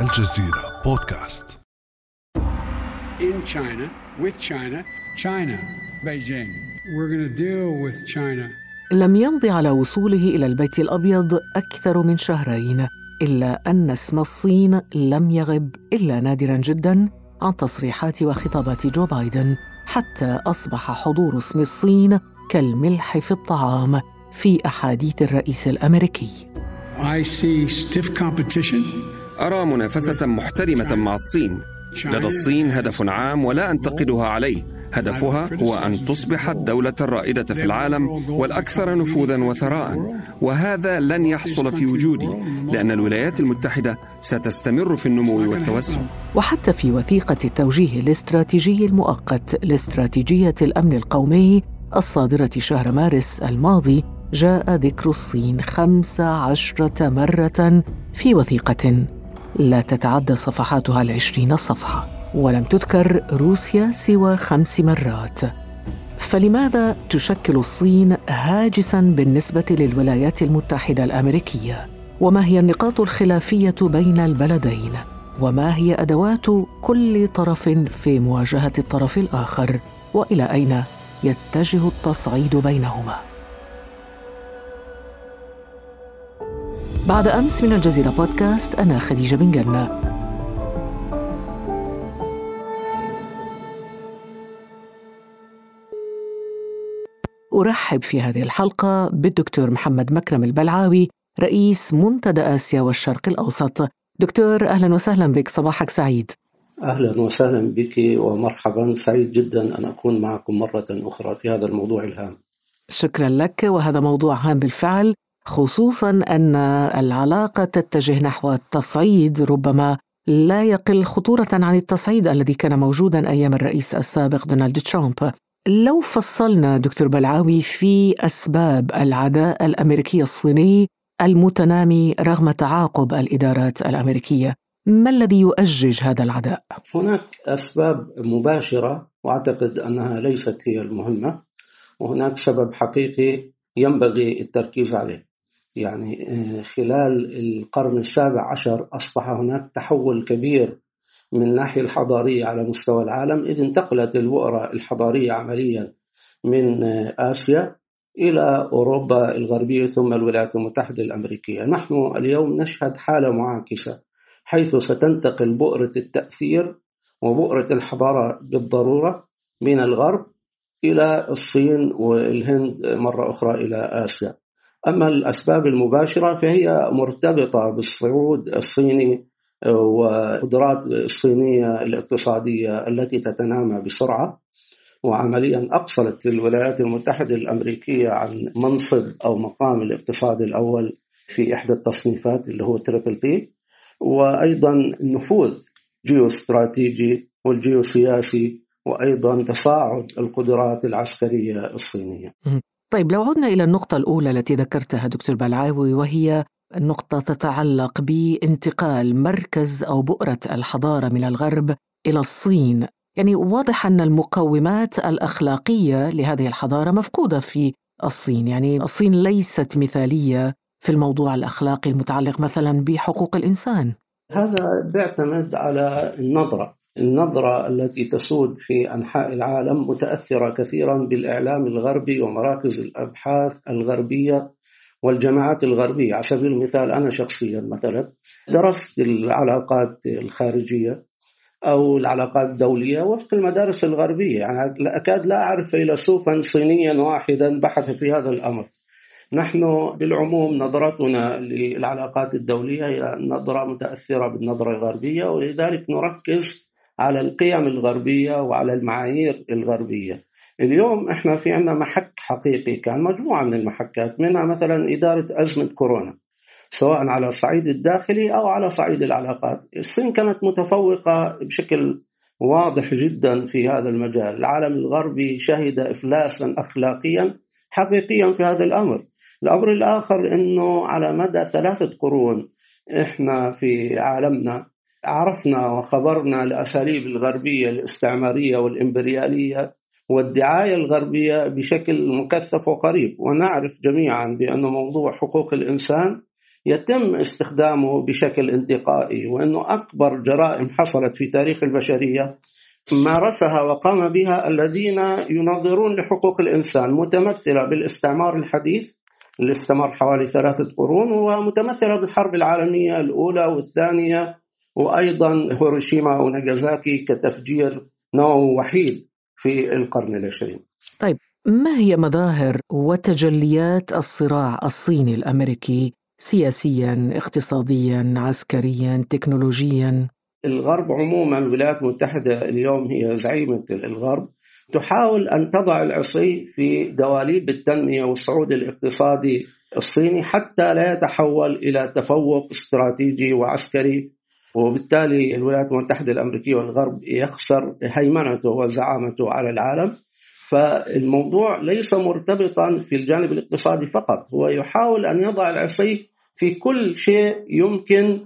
الجزيرة بودكاست in China, with China. China, Beijing. We're going to deal with China. لم يمض على وصوله إلى البيت الأبيض أكثر من شهرين إلا أن اسم الصين لم يغب إلا نادرا جدا عن تصريحات وخطابات جو بايدن حتى أصبح حضور اسم الصين كالملح في الطعام في أحاديث الرئيس الأمريكي I see stiff competition. أرى منافسة محترمة مع الصين. لدى الصين هدف عام ولا أنتقدها عليه. هدفها هو أن تصبح الدولة الرائدة في العالم والأكثر نفوذا وثراء وهذا لن يحصل في وجودي لأن الولايات المتحدة ستستمر في النمو والتوسع. وحتى في وثيقة التوجيه الاستراتيجي المؤقت لاستراتيجية الأمن القومي الصادرة شهر مارس الماضي جاء ذكر الصين خمس عشرة مرة في وثيقة. لا تتعدى صفحاتها العشرين صفحة ولم تذكر روسيا سوى خمس مرات فلماذا تشكل الصين هاجسا بالنسبة للولايات المتحدة الأمريكية؟ وما هي النقاط الخلافية بين البلدين؟ وما هي أدوات كل طرف في مواجهة الطرف الآخر؟ وإلى أين يتجه التصعيد بينهما؟ بعد أمس من الجزيرة بودكاست أنا خديجة بن جنة. أرحب في هذه الحلقة بالدكتور محمد مكرم البلعاوي رئيس منتدى آسيا والشرق الأوسط. دكتور أهلا وسهلا بك صباحك سعيد. أهلا وسهلا بك ومرحبا سعيد جدا أن أكون معكم مرة أخرى في هذا الموضوع الهام. شكرا لك وهذا موضوع هام بالفعل. خصوصا أن العلاقة تتجه نحو التصعيد ربما لا يقل خطورة عن التصعيد الذي كان موجودا أيام الرئيس السابق دونالد ترامب. لو فصلنا دكتور بلعاوي في أسباب العداء الأمريكي الصيني المتنامي رغم تعاقب الإدارات الأمريكية، ما الذي يؤجج هذا العداء؟ هناك أسباب مباشرة وأعتقد أنها ليست هي المهمة وهناك سبب حقيقي ينبغي التركيز عليه يعني خلال القرن السابع عشر أصبح هناك تحول كبير من الناحية الحضارية على مستوى العالم. إذ انتقلت البؤرة الحضارية عمليا من آسيا إلى أوروبا الغربية ثم الولايات المتحدة الأمريكية. نحن اليوم نشهد حالة معاكسة حيث ستنتقل بؤرة التأثير وبؤرة الحضارة بالضرورة من الغرب إلى الصين والهند مرة أخرى إلى آسيا. أما الأسباب المباشرة فهي مرتبطة بالصعود الصيني والقدرات الصينية الاقتصادية التي تتنامى بسرعة. وعمليا أقصلت الولايات المتحدة الأمريكية عن منصب أو مقام الاقتصاد الأول في إحدى التصنيفات اللي هو triple B. وأيضا نفوذ جيوستراتيجي والجيوسياسي وأيضا تصاعد القدرات العسكرية الصينية. طيب لو عدنا إلى النقطة الأولى التي ذكرتها دكتور بلعاوي وهي النقطة تتعلق بانتقال مركز أو بؤرة الحضارة من الغرب إلى الصين. يعني واضح أن المقومات الأخلاقية لهذه الحضارة مفقودة في الصين. يعني الصين ليست مثالية في الموضوع الأخلاقي المتعلق مثلا بحقوق الإنسان. هذا بيعتمد على النظرة. النظرة التي تسود في أنحاء العالم متأثرة كثيرا بالإعلام الغربي ومراكز الأبحاث الغربية والجماعات الغربية. على سبيل المثال أنا شخصيا مثلا درست العلاقات الخارجية أو العلاقات الدولية وفق المدارس الغربية. يعني أكاد لا أعرف فيلسوفا صينيا واحدا بحث في هذا الأمر. نحن بالعموم نظرتنا للعلاقات الدولية هي نظرة متأثرة بالنظرة الغربية ولذلك نركز على القيم الغربية وعلى المعايير الغربية. اليوم إحنا في عندنا محك حقيقي كان مجموعة من المحكات منها مثلا إدارة أزمة كورونا سواء على الصعيد الداخلي أو على صعيد العلاقات. الصين كانت متفوقة بشكل واضح جدا في هذا المجال. العالم الغربي شهد إفلاسا أخلاقيا حقيقيا في هذا الأمر. الأمر الآخر أنه على مدى ثلاثة قرون إحنا في عالمنا عرفنا وخبرنا الأساليب الغربية الاستعمارية والإمبريالية والدعاية الغربية بشكل مكثف وقريب ونعرف جميعا بأن موضوع حقوق الإنسان يتم استخدامه بشكل انتقائي وأنه أكبر جرائم حصلت في تاريخ البشرية مارسها وقام بها الذين ينظرون لحقوق الإنسان. متمثلة بالاستعمار الحديث اللي استمر حوالي ثلاثة قرون ومتمثلة بالحرب العالمية الأولى والثانية وأيضا هيروشيما وناجازاكي كتفجير نووي وحيد في القرن العشرين. طيب ما هي مظاهر وتجليات الصراع الصيني الأمريكي سياسيا، اقتصاديا، عسكريا، تكنولوجيا؟ الغرب عموما الولايات المتحدة اليوم هي زعيمة الغرب تحاول أن تضع العصي في دواليب التنمية والصعود الاقتصادي الصيني حتى لا يتحول إلى تفوق استراتيجي وعسكري وبالتالي الولايات المتحدة الأمريكية والغرب يخسر هيمنته وزعامته على العالم. فالموضوع ليس مرتبطا في الجانب الاقتصادي فقط هو يحاول أن يضع العصي في كل شيء يمكن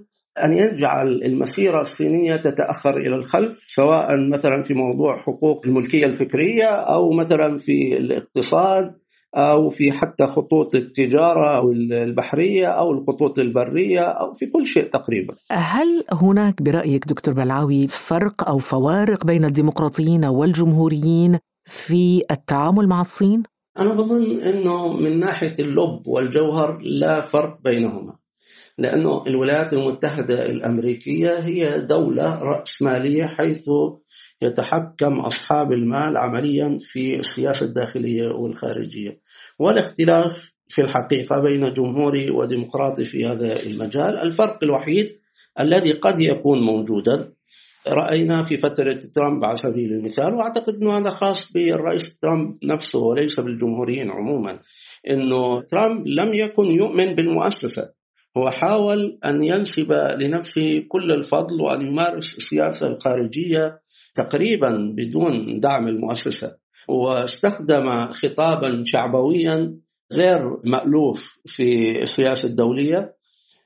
أن يجعل المسيرة الصينية تتأخر إلى الخلف سواء مثلا في موضوع حقوق الملكية الفكرية أو مثلا في الاقتصاد أو في حتى خطوط التجارة أو البحرية أو الخطوط البرية أو في كل شيء تقريبا. هل هناك برأيك دكتور بلعاوي فرق أو فوارق بين الديمقراطيين والجمهوريين في التعامل مع الصين؟ أنا بظن إنه من ناحية اللب والجوهر لا فرق بينهما. لأنه الولايات المتحدة الأمريكية هي دولة راسماليه حيث يتحكم أصحاب المال عمليا في السياسة الداخلية والخارجية. والاختلاف في الحقيقة بين جمهوري وديمقراطي في هذا المجال الفرق الوحيد الذي قد يكون موجودا. رأينا في فترة ترامب على سبيل المثال وأعتقد أنه هذا خاص بالرئيس ترامب نفسه وليس بالجمهوريين عموما أنه ترامب لم يكن يؤمن بالمؤسسة. هو حاول أن ينسب لنفسه كل الفضل وأن يمارس السياسة الخارجية تقريبا بدون دعم المؤسسة واستخدم خطابا شعبويا غير مألوف في السياسة الدولية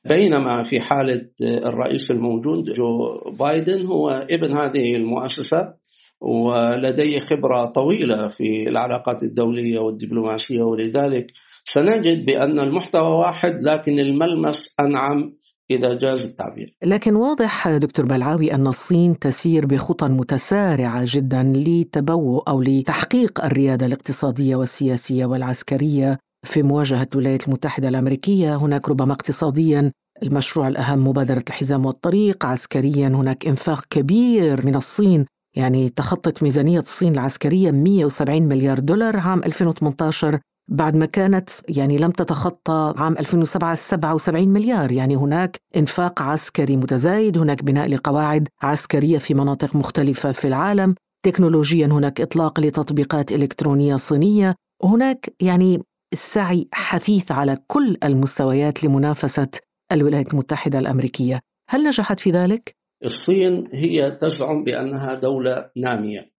بينما في حالة الرئيس الموجود جو بايدن هو ابن هذه المؤسسة ولديه خبرة طويلة في العلاقات الدولية والدبلوماسية ولذلك سنجد بأن المحتوى واحد لكن الملمس أنعم إذا جاز التعبير. لكن واضح دكتور بلعاوي أن الصين تسير بخطى متسارعة جدا لتبوء أو لتحقيق الريادة الاقتصادية والسياسية والعسكرية في مواجهة الولايات المتحدة الأمريكية. هناك ربما اقتصاديا المشروع الأهم مبادرة الحزام والطريق عسكريا هناك إنفاق كبير من الصين يعني تخطت ميزانية الصين العسكرية 170 مليار دولار عام 2018 بعد ما كانت يعني لم تتخطى عام 2007 77 مليار. يعني هناك إنفاق عسكري متزايد هناك بناء لقواعد عسكرية في مناطق مختلفة في العالم. تكنولوجيا هناك إطلاق لتطبيقات إلكترونية صينية. هناك يعني السعي حثيث على كل المستويات لمنافسة الولايات المتحدة الأمريكية. هل نجحت في ذلك؟ الصين هي تزعم بأنها دولة نامية.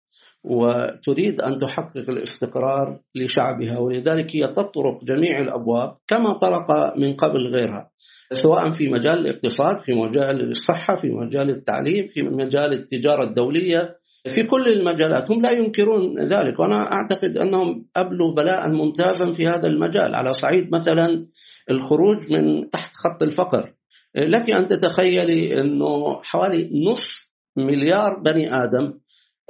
وتريد أن تحقق الاستقرار لشعبها ولذلك هي تطرق جميع الأبواب كما طرق من قبل غيرها سواء في مجال الاقتصاد في مجال الصحة في مجال التعليم في مجال التجارة الدولية في كل المجالات. هم لا ينكرون ذلك وأنا أعتقد أنهم أبلوا بلاء ممتازا في هذا المجال. على صعيد مثلا الخروج من تحت خط الفقر. لك أن تتخيلي إنه حوالي نصف مليار بني آدم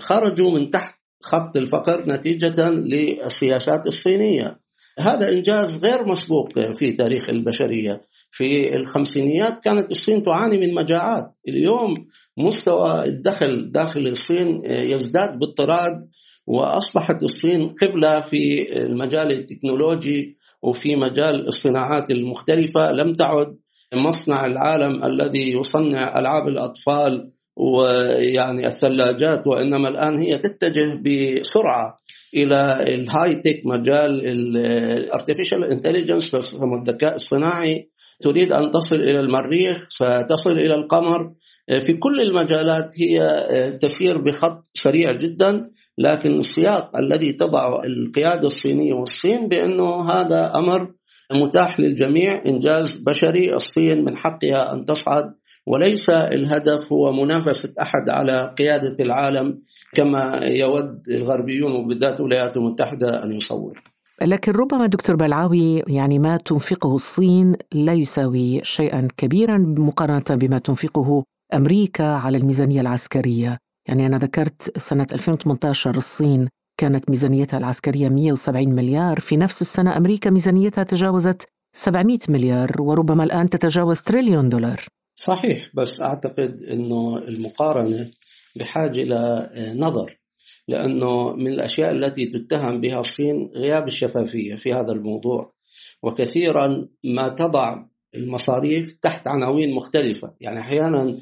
خرجوا من تحت خط الفقر نتيجة للسياسات الصينية. هذا إنجاز غير مسبوق في تاريخ البشرية. في الخمسينيات كانت الصين تعاني من مجاعات. اليوم مستوى الدخل داخل الصين يزداد باضطراد وأصبحت الصين قبلة في المجال التكنولوجي وفي مجال الصناعات المختلفة. لم تعد مصنع العالم الذي يصنع ألعاب الأطفال ويعني الثلاجات وإنما الآن هي تتجه بسرعة إلى ال high tech مجال ال artificial intelligence الذكاء الصناعي تريد أن تصل إلى المريخ ستصل إلى القمر. في كل المجالات هي تسير بخط سريع جدا لكن السياق الذي تضع القيادة الصينية والصين بأنه هذا أمر متاح للجميع إنجاز بشري. الصين من حقها أن تصعد وليس الهدف هو منافسة أحد على قيادة العالم كما يود الغربيون وبالذات الولايات المتحدة أن يصور لكن ربما دكتور بلعاوي يعني ما تنفقه الصين لا يساوي شيئا كبيرا مقارنة بما تنفقه أمريكا على الميزانية العسكرية. يعني أنا ذكرت سنة 2018 الصين كانت ميزانيتها العسكرية 170 مليار في نفس السنة أمريكا ميزانيتها تجاوزت 700 مليار وربما الآن تتجاوز تريليون دولار. صحيح بس أعتقد أنه المقارنة بحاجة إلى نظر لأنه من الأشياء التي تتهم بها الصين غياب الشفافية في هذا الموضوع وكثيرا ما تضع المصاريف تحت عناوين مختلفة. يعني أحيانا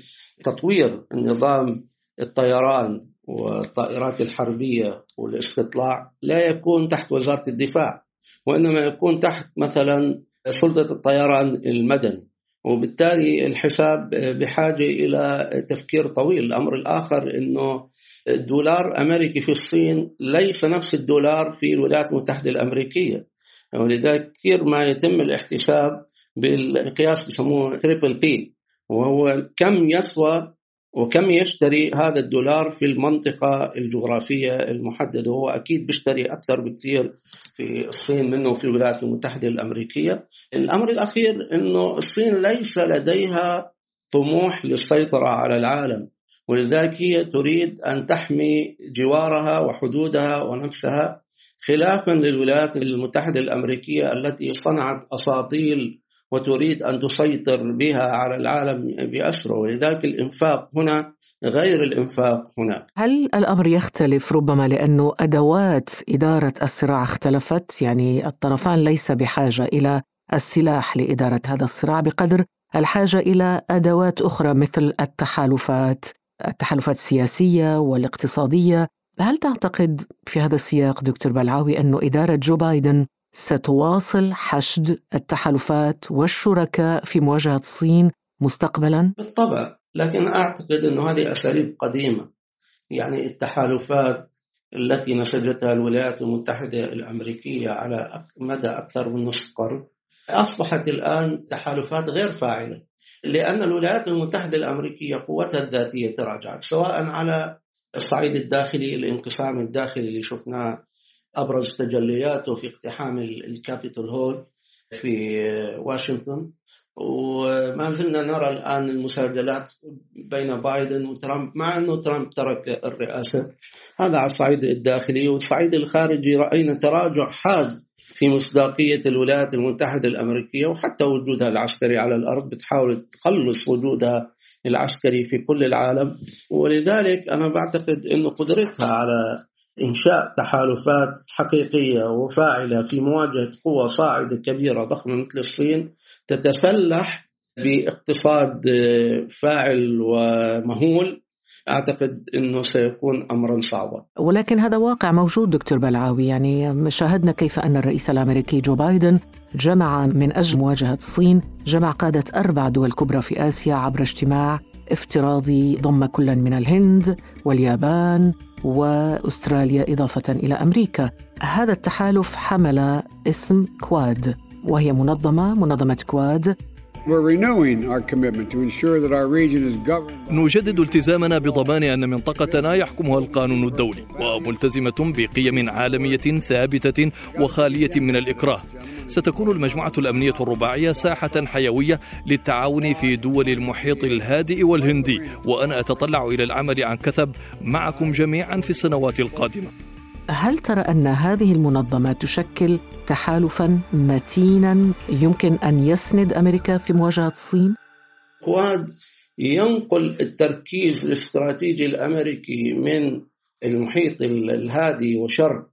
تطوير نظام الطيران والطائرات الحربية والاستطلاع لا يكون تحت وزارة الدفاع وإنما يكون تحت مثلا سلطة الطيران المدني. وبالتالي الحساب بحاجة إلى تفكير طويل. الأمر الآخر أنه الدولار الأمريكي في الصين ليس نفس الدولار في الولايات المتحدة الأمريكية. ولذلك كثير ما يتم الاحتساب بالقياس بسموه triple B وهو كم يسوى وكم يشتري هذا الدولار في المنطقة الجغرافية المحددة؟ هو أكيد بيشتري أكثر بكثير في الصين منه في الولايات المتحدة الأمريكية. الأمر الأخير أنه الصين ليس لديها طموح للسيطرة على العالم ولذلك هي تريد أن تحمي جوارها وحدودها ونفسها خلافا للولايات المتحدة الأمريكية التي صنعت أساطيل وتريد أن تسيطر بها على العالم بأسره. ولذلك الإنفاق هنا غير الإنفاق هناك. هل الأمر يختلف ربما لأنه أدوات إدارة الصراع اختلفت؟ يعني الطرفان ليس بحاجة إلى السلاح لإدارة هذا الصراع. بقدر الحاجة إلى أدوات أخرى مثل التحالفات التحالفات السياسية والاقتصادية. هل تعتقد في هذا السياق دكتور بلعاوي أنه إدارة جو بايدن ستواصل حشد التحالفات والشركاء في مواجهة الصين مستقبلا؟ بالطبع لكن أعتقد أن هذه أساليب قديمة يعني التحالفات التي نسجتها الولايات المتحدة الأمريكية على مدى أكثر من نصف قرن أصبحت الآن تحالفات غير فاعلة لأن الولايات المتحدة الأمريكية قوتها الذاتية تراجعت سواء على الصعيد الداخلي الانقسام الداخلي اللي شفناه أبرز تجلياته في اقتحام الكابيتول هول في واشنطن. وما زلنا نرى الآن المساجلات بين بايدن وترامب مع أنه ترامب ترك الرئاسة. هذا على الصعيد الداخلي. والصعيد الخارجي رأينا تراجع حاد في مصداقية الولايات المتحدة الأمريكية وحتى وجودها العسكري على الأرض بتحاول تقلص وجودها العسكري في كل العالم. ولذلك أنا بعتقد أنه قدرتها على إنشاء تحالفات حقيقية وفاعلة في مواجهة قوى صاعدة كبيرة ضخمة مثل الصين تتسلح باقتصاد فاعل ومهول. أعتقد إنه سيكون امرا صعبا. ولكن هذا واقع موجود دكتور بلعاوي. يعني شاهدنا كيف أن الرئيس الأمريكي جو بايدن جمع من أجل مواجهة الصين جمع قادة أربع دول كبرى في آسيا عبر اجتماع افتراضي ضم كلا من الهند واليابان. وأستراليا إضافة إلى أمريكا. هذا التحالف حمل اسم كواد وهي منظمة منظمة كواد نجدد التزامنا بضمان أن منطقتنا يحكمها القانون الدولي وملتزمة بقيم عالمية ثابتة وخالية من الإكراه. ستكون المجموعة الأمنية الرباعية ساحة حيوية للتعاون في دول المحيط الهادئ والهندي. وأنا أتطلع إلى العمل عن كثب معكم جميعا في السنوات القادمة. هل ترى أن هذه المنظمة تشكل تحالفا متينا يمكن أن يسند أمريكا في مواجهة الصين؟ كواد ينقل التركيز الاستراتيجي الأمريكي من المحيط الهادي وشرق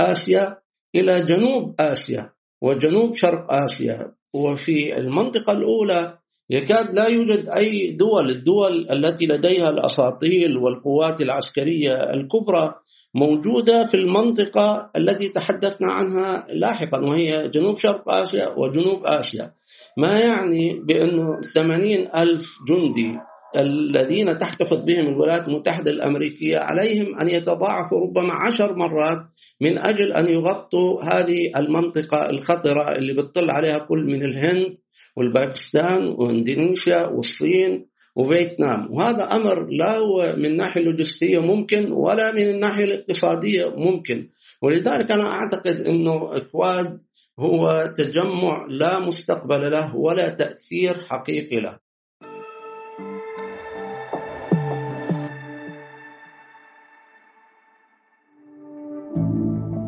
آسيا إلى جنوب آسيا وجنوب شرق آسيا وفي المنطقة الأولى يكاد لا يوجد أي دول الدول التي لديها الأساطيل والقوات العسكرية الكبرى موجودة في المنطقة التي تحدثنا عنها لاحقا وهي جنوب شرق آسيا وجنوب آسيا. ما يعني بأنه 80 ألف جندي الذين تحتفظ بهم الولايات المتحدة الأمريكية عليهم أن يتضاعفوا ربما عشر مرات من أجل أن يغطوا هذه المنطقة الخطرة اللي بتطل عليها كل من الهند والباكستان واندونيسيا والصين وفيتنام. وهذا أمر لا هو من الناحية اللوجستية ممكن ولا من الناحية الاقتصادية ممكن. ولذلك أنا أعتقد أنه إكواد هو تجمع لا مستقبل له ولا تأثير حقيقي له.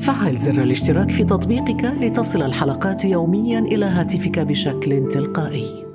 فعل زر الاشتراك في تطبيقك لتصل الحلقات يوميا إلى هاتفك بشكل تلقائي.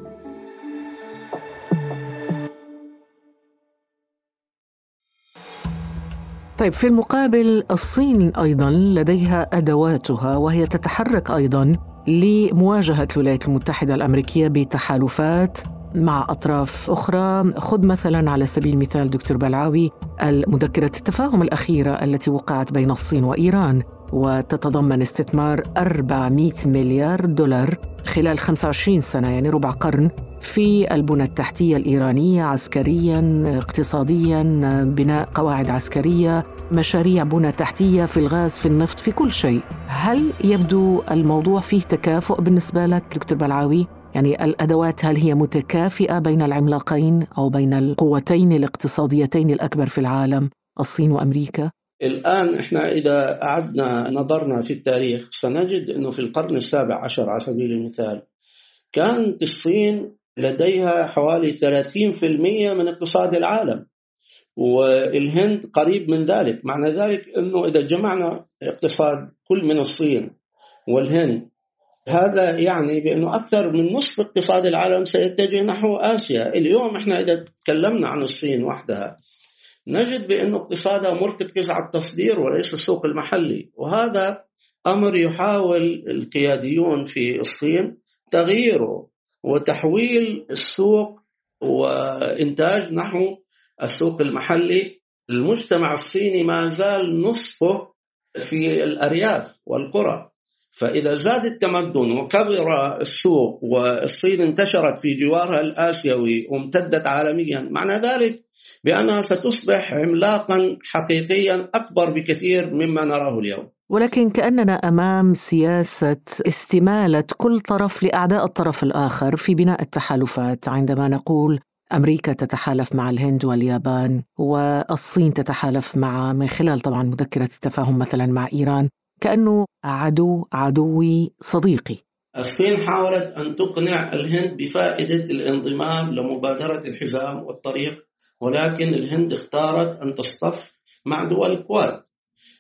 طيب في المقابل الصين أيضا لديها أدواتها وهي تتحرك أيضا لمواجهة الولايات المتحدة الأمريكية بتحالفات مع أطراف أخرى. خذ مثلا على سبيل المثال دكتور بلعاوي المذكرة التفاهم الأخيرة التي وقعت بين الصين وإيران وتتضمن استثمار 400 مليار دولار خلال 25 سنة يعني ربع قرن في البنى التحتية الإيرانية عسكريا اقتصاديا بناء قواعد عسكرية. مشاريع بنى تحتية في الغاز في النفط في كل شيء. هل يبدو الموضوع فيه تكافؤ بالنسبة لك دكتور بلعاوي؟ يعني الأدوات هل هي متكافئة بين العملاقين أو بين القوتين الاقتصاديتين الأكبر في العالم الصين وأمريكا؟ الآن إحنا إذا أعدنا نظرنا في التاريخ سنجد أنه في القرن السابع عشر على سبيل المثال كانت الصين لديها حوالي 30% من اقتصاد العالم. والهند قريب من ذلك. معنى ذلك أنه إذا جمعنا اقتصاد كل من الصين والهند هذا يعني بأنه أكثر من نصف اقتصاد العالم سيتجه نحو آسيا. اليوم إحنا إذا تكلمنا عن الصين وحدها نجد بأن اقتصادها مرتكز على التصدير وليس السوق المحلي. وهذا أمر يحاول القياديون في الصين تغييره وتحويل السوق وإنتاج نحو السوق المحلي المجتمع الصيني ما زال نصفه في الأرياف والقرى. فإذا زاد التمدن وكبر السوق والصين انتشرت في جوارها الآسيوي وامتدت عالميا معنى ذلك بأنها ستصبح عملاقا حقيقيا أكبر بكثير مما نراه اليوم. ولكن كأننا أمام سياسة استمالة كل طرف لأعداء الطرف الآخر في بناء التحالفات عندما نقول أمريكا تتحالف مع الهند واليابان والصين تتحالف مع من خلال طبعا مذكرة التفاهم مثلا مع إيران كأنه عدو عدوي صديقي. الصين حاولت أن تقنع الهند بفائدة الانضمام لمبادرة الحزام والطريق ولكن الهند اختارت أن تصطف مع دول الكواد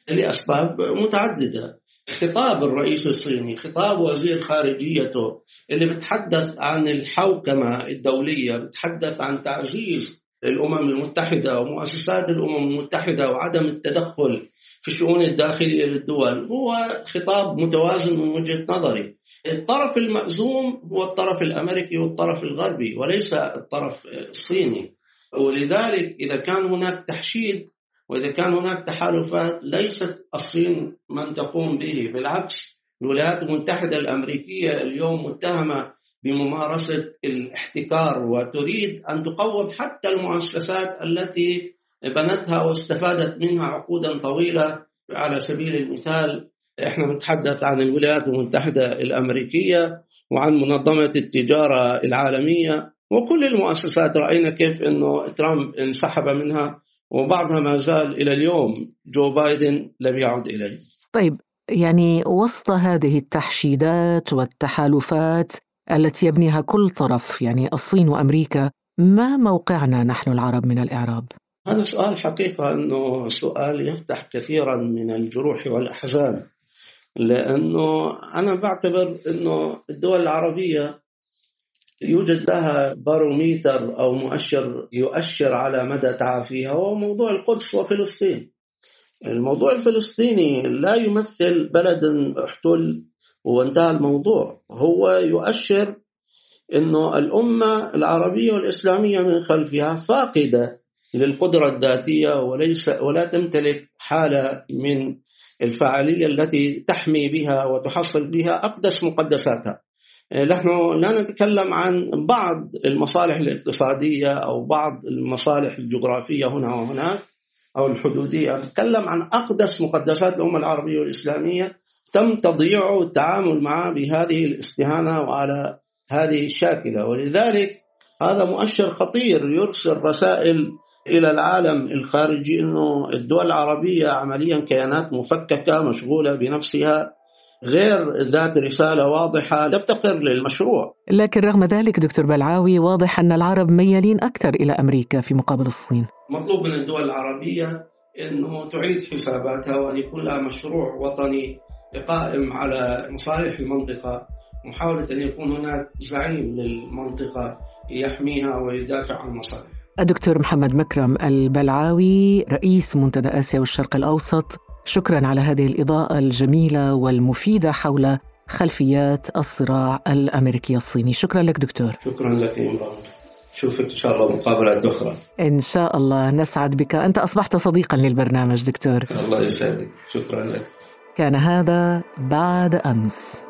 لأسباب متعددة. خطاب الرئيس الصيني خطاب وزير خارجيته اللي بتحدث عن الحوكمة الدولية بتحدث عن تعزيز الأمم المتحدة ومؤسسات الأمم المتحدة وعدم التدخل في الشؤون الداخلية للدول هو خطاب متوازن من وجهة نظري. الطرف المأزوم هو الطرف الأمريكي والطرف الغربي وليس الطرف الصيني. ولذلك إذا كان هناك تحشيد وإذا كان هناك تحالفات ليست الصين من تقوم به بالعكس الولايات المتحدة الأمريكية اليوم متهمة بممارسة الاحتكار وتريد أن تقوض حتى المؤسسات التي بنتها واستفادت منها عقودا طويلة. على سبيل المثال إحنا نتحدث عن الولايات المتحدة الأمريكية وعن منظمة التجارة العالمية وكل المؤسسات رأينا كيف أنه ترامب انسحب منها. وبعضها ما زال إلى اليوم. جو بايدن لم يعد إليه. طيب يعني وسط هذه التحشيدات والتحالفات التي يبنيها كل طرف يعني الصين وأمريكا ما موقعنا نحن العرب من الإعراب؟ هذا سؤال حقيقة إنه سؤال يفتح كثيرا من الجروح والأحزان. لأنه أنا بعتبر إنه الدول العربية يوجد لها باروميتر أو مؤشر يؤشر على مدى تعافيها هو موضوع القدس وفلسطين. الموضوع الفلسطيني لا يمثل بلدا احتل وانتهى الموضوع هو يؤشر إنه الأمة العربية والإسلامية من خلفها فاقدة للقدرة الذاتية وليس ولا تمتلك حالة من الفعالية التي تحمي بها وتحصل بها أقدس مقدساتها. نحن لا نتكلم عن بعض المصالح الاقتصادية أو بعض المصالح الجغرافية هنا وهناك أو الحدودية، نتكلم عن أقدس مقدسات الأمة العربية والاسلاميه تم تضييعه والتعامل معه بهذه الاستهانة وعلى هذه الشاكلة. ولذلك هذا مؤشر خطير يرسل رسائل إلى العالم الخارجي إنه الدول العربية عمليا كيانات مفككة مشغولة بنفسها غير ذات رسالة واضحة تفتقر للمشروع. لكن رغم ذلك دكتور بلعاوي واضح أن العرب ميالين أكثر إلى أمريكا في مقابل الصين. مطلوب من الدول العربية إنه تعيد حساباتها وان يكون لها مشروع وطني قائم على مصالح المنطقة محاولة أن يكون هناك زعيم للمنطقة يحميها ويدافع عن مصالحها. الدكتور محمد مكرم البلعاوي رئيس منتدى آسيا والشرق الأوسط شكرا على هذه الإضاءة الجميلة والمفيدة حول خلفيات الصراع الأمريكي الصيني. شكرا لك دكتور. شكرا لك إمران نشوفك إن شاء الله مقابلات أخرى. إن شاء الله نسعد بك. أنت أصبحت صديقا للبرنامج دكتور. الله يسعدك. شكرا لك. كان هذا بعد أمس.